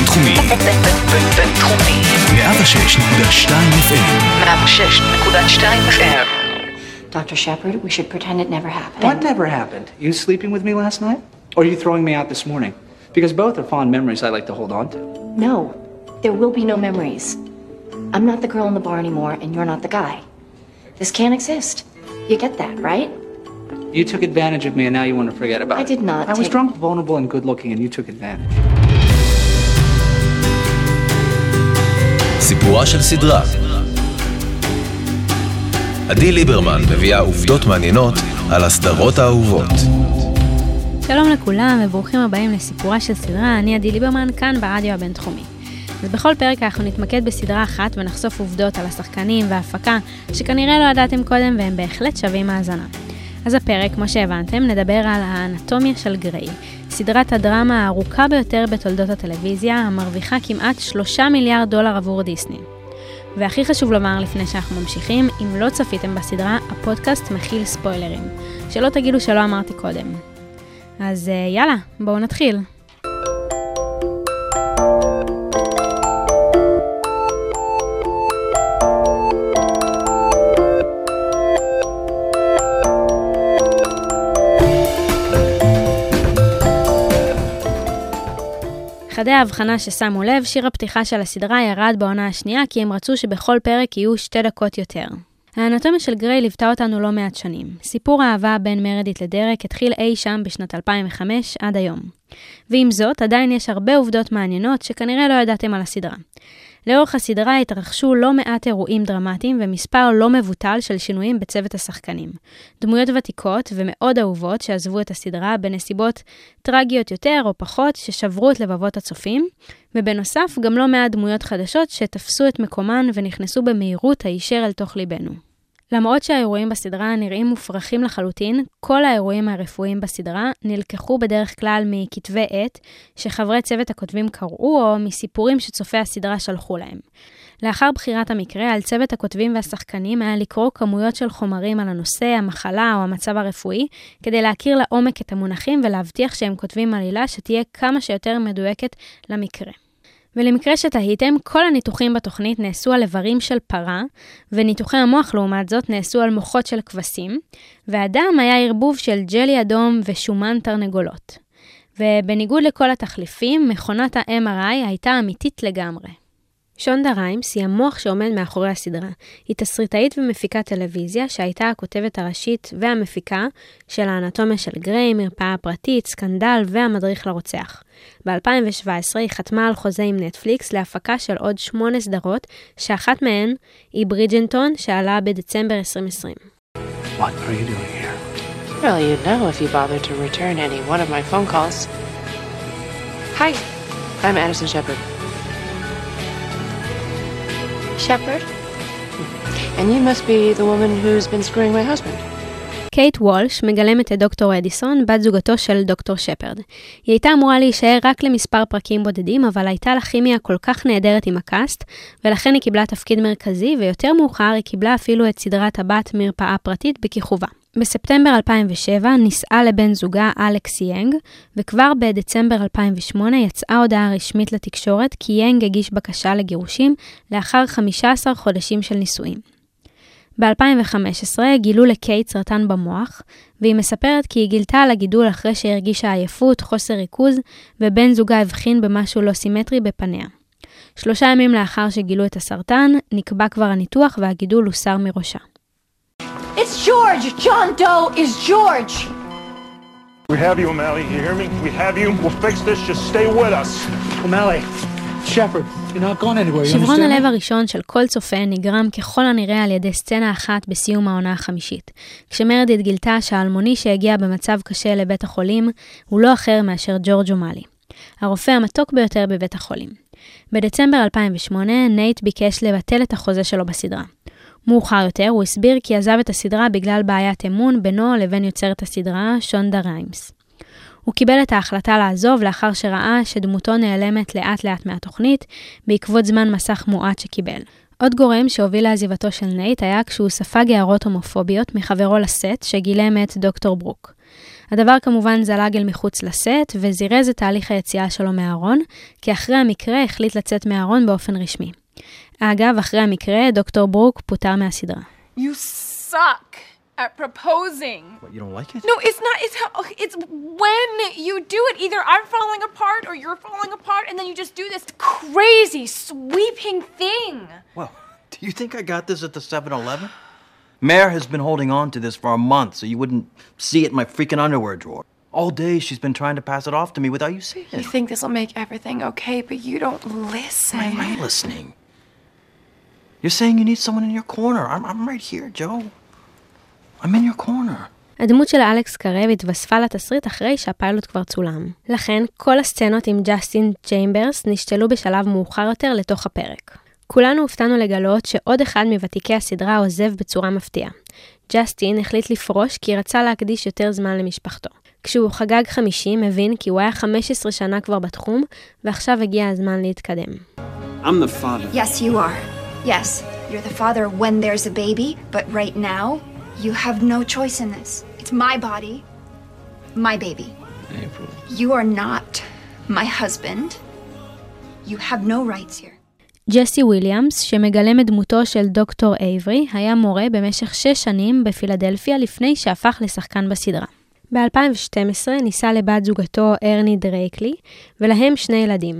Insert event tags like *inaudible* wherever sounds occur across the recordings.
בינתחומי. בינתחומי. 106.2 FM. 106.2 FM. Dr. Shepard, we should pretend it never happened. What never happened? You sleeping with me last night? Or you throwing me out this morning? Because both are fond memories I like to hold on to. No, there will be no memories. I'm not the girl in the bar anymore, and you're not the guy. This can't exist. You get that, right? You took advantage of me and now you want to forget about I it. did not I was take- drunk, vulnerable, and good looking, and you took advantage. סיפורה של סדרה. עדי ליברמן מביאה עובדות מעניינות על הסדרות האהובות. שלום לכולם וברוכים הבאים לסיפורה של סדרה, אני עדי ליברמן, כאן ברדיו הבינתחומי. אז בכל פרק אנחנו נתמקד בסדרה אחת ונחשוף עובדות על השחקנים וההפקה שכנראה לא ידעתם קודם והם בהחלט שווים האזנה. אז הפרק, כמו שהבנתם, נדבר על האנטומיה של גריי, סדרת הדרמה הארוכה ביותר בתולדות הטלוויזיה, המרוויחה כמעט 3 מיליארד דולר עבור דיסני. והכי חשוב לומר לפני שאנחנו ממשיכים, אם לא צפיתם בסדרה, הפודקאסט מכיל ספוילרים. שלא תגידו שלא אמרתי קודם. אז אה, יאללה, בואו נתחיל. חדי ההבחנה ששמו לב, שיר הפתיחה של הסדרה ירד בעונה השנייה כי הם רצו שבכל פרק יהיו שתי דקות יותר. האנטומיה של גריי ליוותה אותנו לא מעט שנים. סיפור האהבה בין מרדיט לדרק התחיל אי שם בשנת 2005 עד היום. ועם זאת, עדיין יש הרבה עובדות מעניינות שכנראה לא ידעתם על הסדרה. לאורך הסדרה התרחשו לא מעט אירועים דרמטיים ומספר לא מבוטל של שינויים בצוות השחקנים. דמויות ותיקות ומאוד אהובות שעזבו את הסדרה בנסיבות טרגיות יותר או פחות ששברו את לבבות הצופים, ובנוסף גם לא מעט דמויות חדשות שתפסו את מקומן ונכנסו במהירות הישר אל תוך ליבנו. למרות שהאירועים בסדרה נראים מופרכים לחלוטין, כל האירועים הרפואיים בסדרה נלקחו בדרך כלל מכתבי עת שחברי צוות הכותבים קראו או מסיפורים שצופי הסדרה שלחו להם. לאחר בחירת המקרה, על צוות הכותבים והשחקנים היה לקרוא כמויות של חומרים על הנושא, המחלה או המצב הרפואי, כדי להכיר לעומק את המונחים ולהבטיח שהם כותבים עלילה שתהיה כמה שיותר מדויקת למקרה. ולמקרה שתהיתם, כל הניתוחים בתוכנית נעשו על איברים של פרה, וניתוחי המוח לעומת זאת נעשו על מוחות של כבשים, והדם היה ערבוב של ג'לי אדום ושומן תרנגולות. ובניגוד לכל התחליפים, מכונת ה-MRI הייתה אמיתית לגמרי. שונדה ריימס היא המוח שעומד מאחורי הסדרה. היא תסריטאית ומפיקת טלוויזיה שהייתה הכותבת הראשית והמפיקה של האנטומיה של גריי, מרפאה פרטית, סקנדל והמדריך לרוצח. ב-2017 היא חתמה על חוזה עם נטפליקס להפקה של עוד שמונה סדרות, שאחת מהן היא ברידג'נטון שעלה בדצמבר 2020. What are you doing here? Well, you'd know if you bothered to return any one of my phone calls. Hi, I'm Addison Shepard. Shepard? And you must be the woman who's been screwing my husband. קייט וולש מגלמת את דוקטור אדיסון, בת זוגתו של דוקטור שפרד. היא הייתה אמורה להישאר רק למספר פרקים בודדים, אבל הייתה לה כימיה כל כך נהדרת עם ה cast, ולכן היא קיבלה תפקיד מרכזי, ויותר מאוחר היא קיבלה אפילו את סדרת הבת מרפאה פרטית בכיכובה. בספטמבר 2007 נישאה לבן זוגה אלכס יאנג, וכבר בדצמבר 2008 יצאה הודעה רשמית לתקשורת כי יאנג הגיש בקשה לגירושים לאחר 15 חודשים של נישואים. ב-2015 גילו לקייט סרטן במוח, והיא מספרת כי היא גילתה על הגידול אחרי שהרגישה עייפות, חוסר ריכוז, ובן זוגה הבחין במשהו לא סימטרי בפניה. שלושה ימים לאחר שגילו את הסרטן, נקבע כבר הניתוח והגידול הוסר מראשה. It's George! John Doe is George! We have you, O'Malley. You hear me? We have you. We'll fix this. Just stay with us. O'Malley, Shepard, you're not going anywhere. You שברון understand הלב? הראשון של כל צופה נגרם ככל הנראה על ידי סצנה אחת בסיום העונה החמישית, כשמרדית גילתה שהאלמוני שהגיע במצב קשה לבית החולים הוא לא אחר מאשר ג'ורג' אומאלי, הרופא המתוק ביותר בבית החולים. בדצמבר 2008 נייט ביקש לבטל את החוזה שלו בסדרה. מאוחר יותר הוא הסביר כי עזב את הסדרה בגלל בעיית אמון בינו לבין יוצרת הסדרה, שונדה ריימס. הוא קיבל את ההחלטה לעזוב לאחר שראה שדמותו נעלמת לאט לאט מהתוכנית, בעקבות זמן מסך מועט שקיבל. עוד גורם שהוביל לעזיבתו של נייט היה כשהוא ספג הערות הומופוביות מחברו לסט שגילם את דוקטור ברוק. הדבר כמובן זלג אל מחוץ לסט וזירז את תהליך היציאה שלו מהארון, כי אחרי המקרה החליט לצאת מהארון באופן רשמי. אגב, אחרי המקרה, דוקטור ברוק פוטר מהסדרה. You suck at proposing. What, you don't like it? No, it's not. It's how. It's when you do it. Either I'm falling apart or you're falling apart, and then you just do this crazy sweeping thing. Well, *laughs* do you think I got this at the 7 Eleven? Mare has been holding on to this for a month so you wouldn't see it in my freaking underwear drawer. All day she's been trying to pass it off to me without you seeing You it. think this will make everything okay, but you don't listen. Why am I listening? You're saying you need someone in your corner. I'm, I'm right here, Joe. I'm in your corner. הדמות של אלכס קרב התווספה לתסריט אחרי שהפיילוט כבר צולם. לכן, כל הסצנות עם ג'סטין צ'יימברס נשתלו בשלב מאוחר יותר לתוך הפרק. כולנו הופתענו לגלות שעוד אחד מוותיקי הסדרה עוזב בצורה מפתיעה. ג'סטין החליט לפרוש כי רצה להקדיש יותר זמן למשפחתו. כשהוא חגג 50, הבין כי הוא היה 15 שנה כבר בתחום, ועכשיו הגיע הזמן להתקדם. I'm the father. Yes, you are. Yes, you're the father when there's a baby, but right now, you have no choice in this. It's my body, my baby. April. You are not my husband. You have no rights here. ג'סי וויליאמס, שמגלם את דמותו של דוקטור אייברי, היה מורה במשך שש שנים בפילדלפיה לפני שהפך לשחקן בסדרה. ב-2012 נישא לבת זוגתו ארני דרייקלי, ולהם שני ילדים.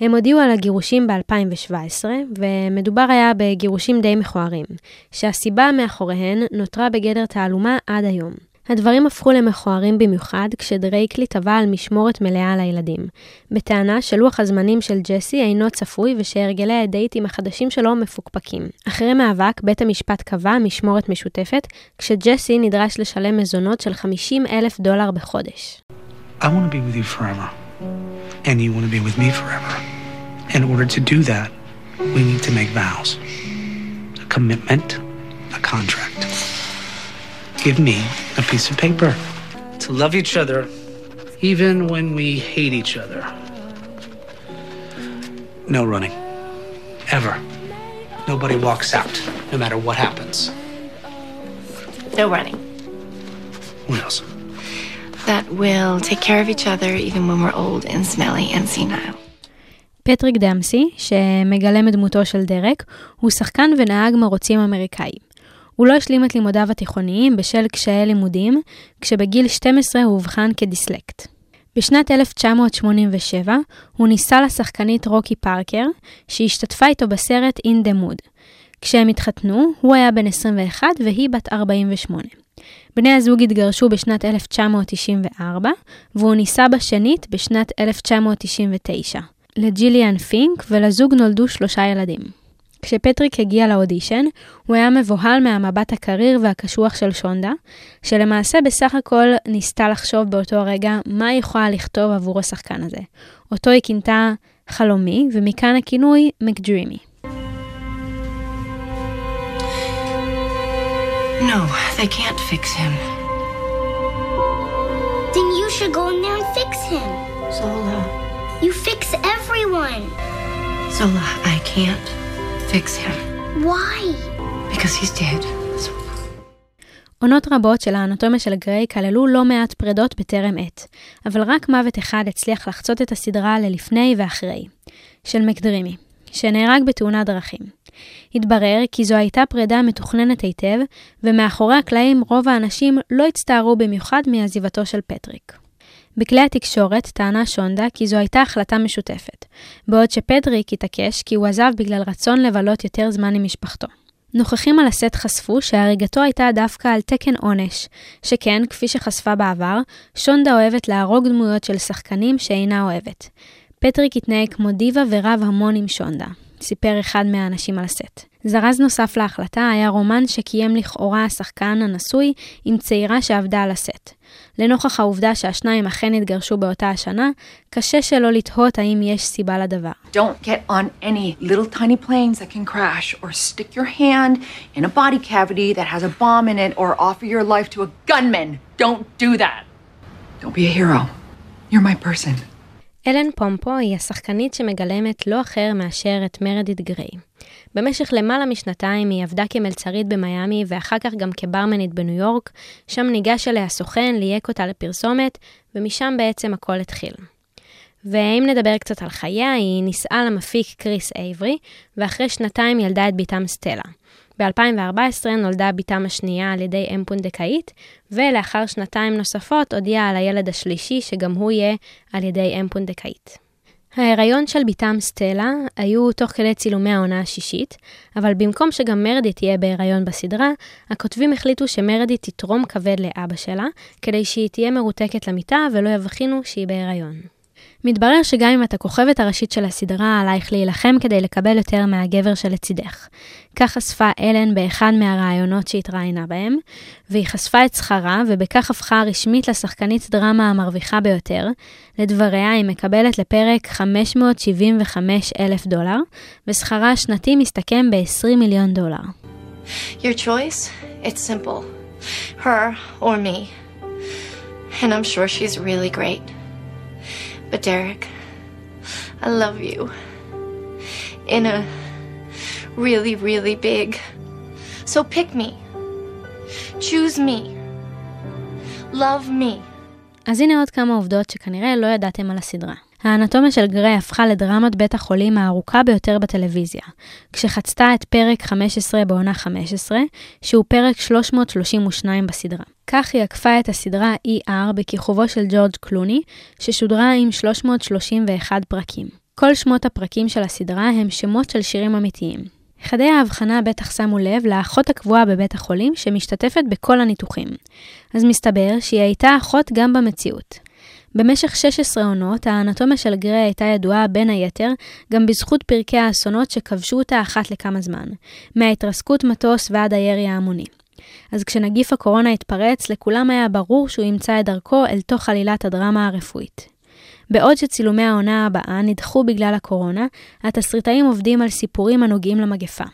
הם הודיעו על הגירושים ב-2017, ומדובר היה בגירושים די מכוערים, שהסיבה מאחוריהן נותרה בגדר תעלומה עד היום. הדברים הפכו למכוערים במיוחד כשדרייקלי תבע על משמורת מלאה על הילדים, בטענה שלוח הזמנים של ג'סי אינו צפוי ושהרגלי הדייטים החדשים שלו מפוקפקים. אחרי מאבק, בית המשפט קבע משמורת משותפת, כשג'סי נדרש לשלם מזונות של 50 אלף דולר בחודש. I want to be with you forever. And you want to be with me forever. In order to do that, we need to make vows. A commitment, a contract. Give me a piece of paper. To love each other, even when we hate each other. No running. Ever. Nobody walks out, no matter what happens. No running. What else? We'll take care of each other even when we're old and smelly and senile. פטריק דמסי, שמגלם את דמותו של דרק, הוא שחקן ונהג מרוצים אמריקאי. הוא לא השלים את לימודיו התיכוניים בשל קשיי לימודים, כשבגיל 12 הוא אובחן כדיסלקט. בשנת 1987 הוא נישא לשחקנית רוקי פארקר, שהשתתפה איתו בסרט In the Mood. כשהם התחתנו, הוא היה בן 21 והיא בת 48. בני הזוג התגרשו בשנת 1994, והוא נישא בשנית בשנת 1999. לג'יליאן פינק ולזוג נולדו שלושה ילדים. כשפטריק הגיע לאודישן, הוא היה מבוהל מהמבט הקריר והקשוח של שונדה, שלמעשה בסך הכל ניסתה לחשוב באותו הרגע מה היא יכולה לכתוב עבור השחקן הזה. אותו היא כינתה חלומי, ומכאן הכינוי מקדרימי. No, they can't fix him. Then you should go in there and fix him. Zola. You fix everyone. Zola, I can't fix him. Why? Because he's dead. עונות רבות של האנטומיה של גריי כללו לא מעט פרדות בטרם עת, אבל רק מוות אחד הצליח לחצות את הסדרה ללפני ואחרי, של מקדרימי, שנהרג בתאונת דרכים. התברר כי זו הייתה פרידה מתוכננת היטב, ומאחורי הקלעים רוב האנשים לא הצטערו במיוחד מעזיבתו של פטריק. בכלי התקשורת טענה שונדה כי זו הייתה החלטה משותפת, בעוד שפטריק התעקש כי הוא עזב בגלל רצון לבלות יותר זמן עם משפחתו. נוכחים על הסט חשפו שהריגתו הייתה דווקא על תקן עונש, שכן, כפי שחשפה בעבר, שונדה אוהבת להרוג דמויות של שחקנים שאינה אוהבת. פטריק התנהג כמו דיבה ורב המון עם שונדה, סיפר אחד מהאנשים על הסט. זרז נוסף להחלטה היה רומן שקיים לכאורה השחקן הנשוי עם צעירה שעבדה על הסט. לנוכח העובדה שהשניים אכן התגרשו באותה השנה, קשה שלא לתהות האם יש סיבה לדבר. Don't get on any little tiny planes that can crash, or stick your hand in a body cavity that has a bomb in it, or offer your life to a gunman. Don't do that. Don't be a hero. You're my person. אלן פומפו היא השחקנית שמגלמת לא אחר מאשר את מרדיט גריי. במשך למעלה משנתיים היא עבדה כמלצרית במיאמי ואחר כך גם כברמנית בניו יורק, שם ניגש אליה סוכן, ליהק אותה לפרסומת, ומשם בעצם הכל התחיל. ואם נדבר קצת על חייה, היא נישאה למפיק קריס אייברי, ואחרי שנתיים ילדה את בתם סטלה. ב-2014 נולדה בתם השנייה על ידי אם פונדקאית, ולאחר שנתיים נוספות הודיעה על הילד השלישי, שגם הוא יהיה על ידי אם פונדקאית. ההיריון של בתם סטלה היו תוך כדי צילומי העונה השישית, אבל במקום שגם מרדי תהיה בהיריון בסדרה, הכותבים החליטו שמרדי תתרום כבד לאבא שלה, כדי שהיא תהיה מרותקת למיטה ולא יבחינו שהיא בהיריון. מתברר שגם אם את הכוכבת הראשית של הסדרה, עלייך להילחם כדי לקבל יותר מהגבר שלצידך. כך חשפה אלן באחד מהראיונות שהתראיינה בהם, והיא חשפה את שכרה, ובכך הפכה רשמית לשחקנית דרמה המרוויחה ביותר. לדבריה, היא מקבלת לפרק 575 אלף דולר, ושכרה השנתי מסתכם ב-20 מיליון דולר. Your choice? It's simple. Her or me. And I'm sure she's really great. But Derek, I love you. In a really, really big. So pick me. Choose me. Love me. אז הנה עוד כמה עובדות שכנראה לא ידעתם על הסדרה. האנטומיה של גריי הפכה לדרמת בית החולים הארוכה ביותר בטלוויזיה, כשחצתה את פרק 15 בעונה 15, שהוא פרק 332 בסדרה. כך היא עקפה את הסדרה ER בכיכובו של ג'ורג' קלוני, ששודרה עם 331 פרקים. כל שמות הפרקים של הסדרה הם שמות של שירים אמיתיים. חדי ההבחנה בטח שמו לב לאחות הקבועה בבית החולים שמשתתפת בכל הניתוחים. אז מסתבר שהיא הייתה אחות גם במציאות. במשך 16 עונות, האנטומיה של גריי הייתה ידועה בין היתר גם בזכות פרקי האסונות שכבשו אותה אחת לכמה זמן, מההתרסקות מטוס ועד הירי ההמוני. אז כשנגיף הקורונה התפרץ, לכולם היה ברור שהוא ימצא את דרכו אל תוך עלילת הדרמה הרפואית. בעוד שצילומי העונה הבאה נדחו בגלל הקורונה, התסריטאים עובדים על סיפורים הנוגעים למגפה.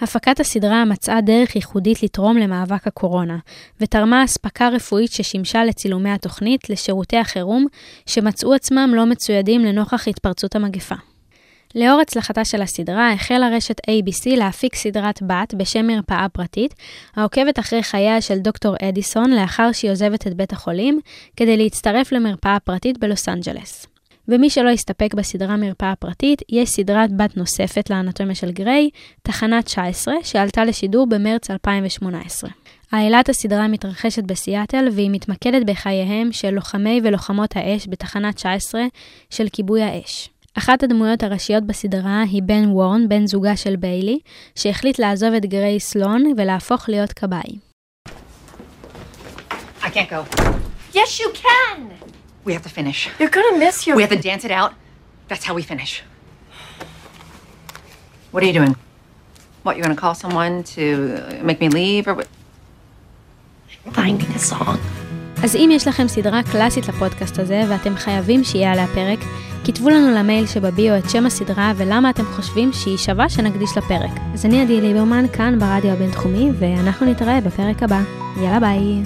הפקת הסדרה מצאה דרך ייחודית לתרום למאבק הקורונה, ותרמה אספקה רפואית ששימשה לצילומי התוכנית לשירותי החירום, שמצאו עצמם לא מצוידים לנוכח התפרצות המגפה. לאור הצלחתה של הסדרה, החלה רשת ABC להפיק סדרת בת בשם מרפאה פרטית, העוקבת אחרי חייה של דוקטור אדיסון לאחר שהיא עוזבת את בית החולים, כדי להצטרף למרפאה פרטית בלוס אנג'לס. ומי שלא הסתפק בסדרה מרפאה פרטית, יש סדרת בת נוספת לאנטומיה של גריי, תחנה 19, שעלתה לשידור במרץ 2018. העילת הסדרה מתרחשת בסיאטל והיא מתמקדת בחייהם של לוחמי ולוחמות האש בתחנה 19 של כיבוי האש. אחת הדמויות הראשיות בסדרה היא בן וורן, בן זוגה של ביילי, שהחליט לעזוב את גריי סלון ולהפוך להיות כבאי. I can't go. Yes, you can. We have to finish. You're gonna miss your. We have to dance it out. That's how we finish. What are you doing? What, you gonna call someone to make me leave or what? Finding a song. אז אם יש לכם סדרה קלאסית לפודקאסט הזה ואתם חייבים שיהיה עליה פרק, כתבו לנו למייל שבביו את שם הסדרה ולמה אתם חושבים שהיא שווה שנקדיש לפרק. אז אני עדי ליברמן כאן ברדיו הבינתחומי ואנחנו נתראה בפרק הבא. יאללה ביי.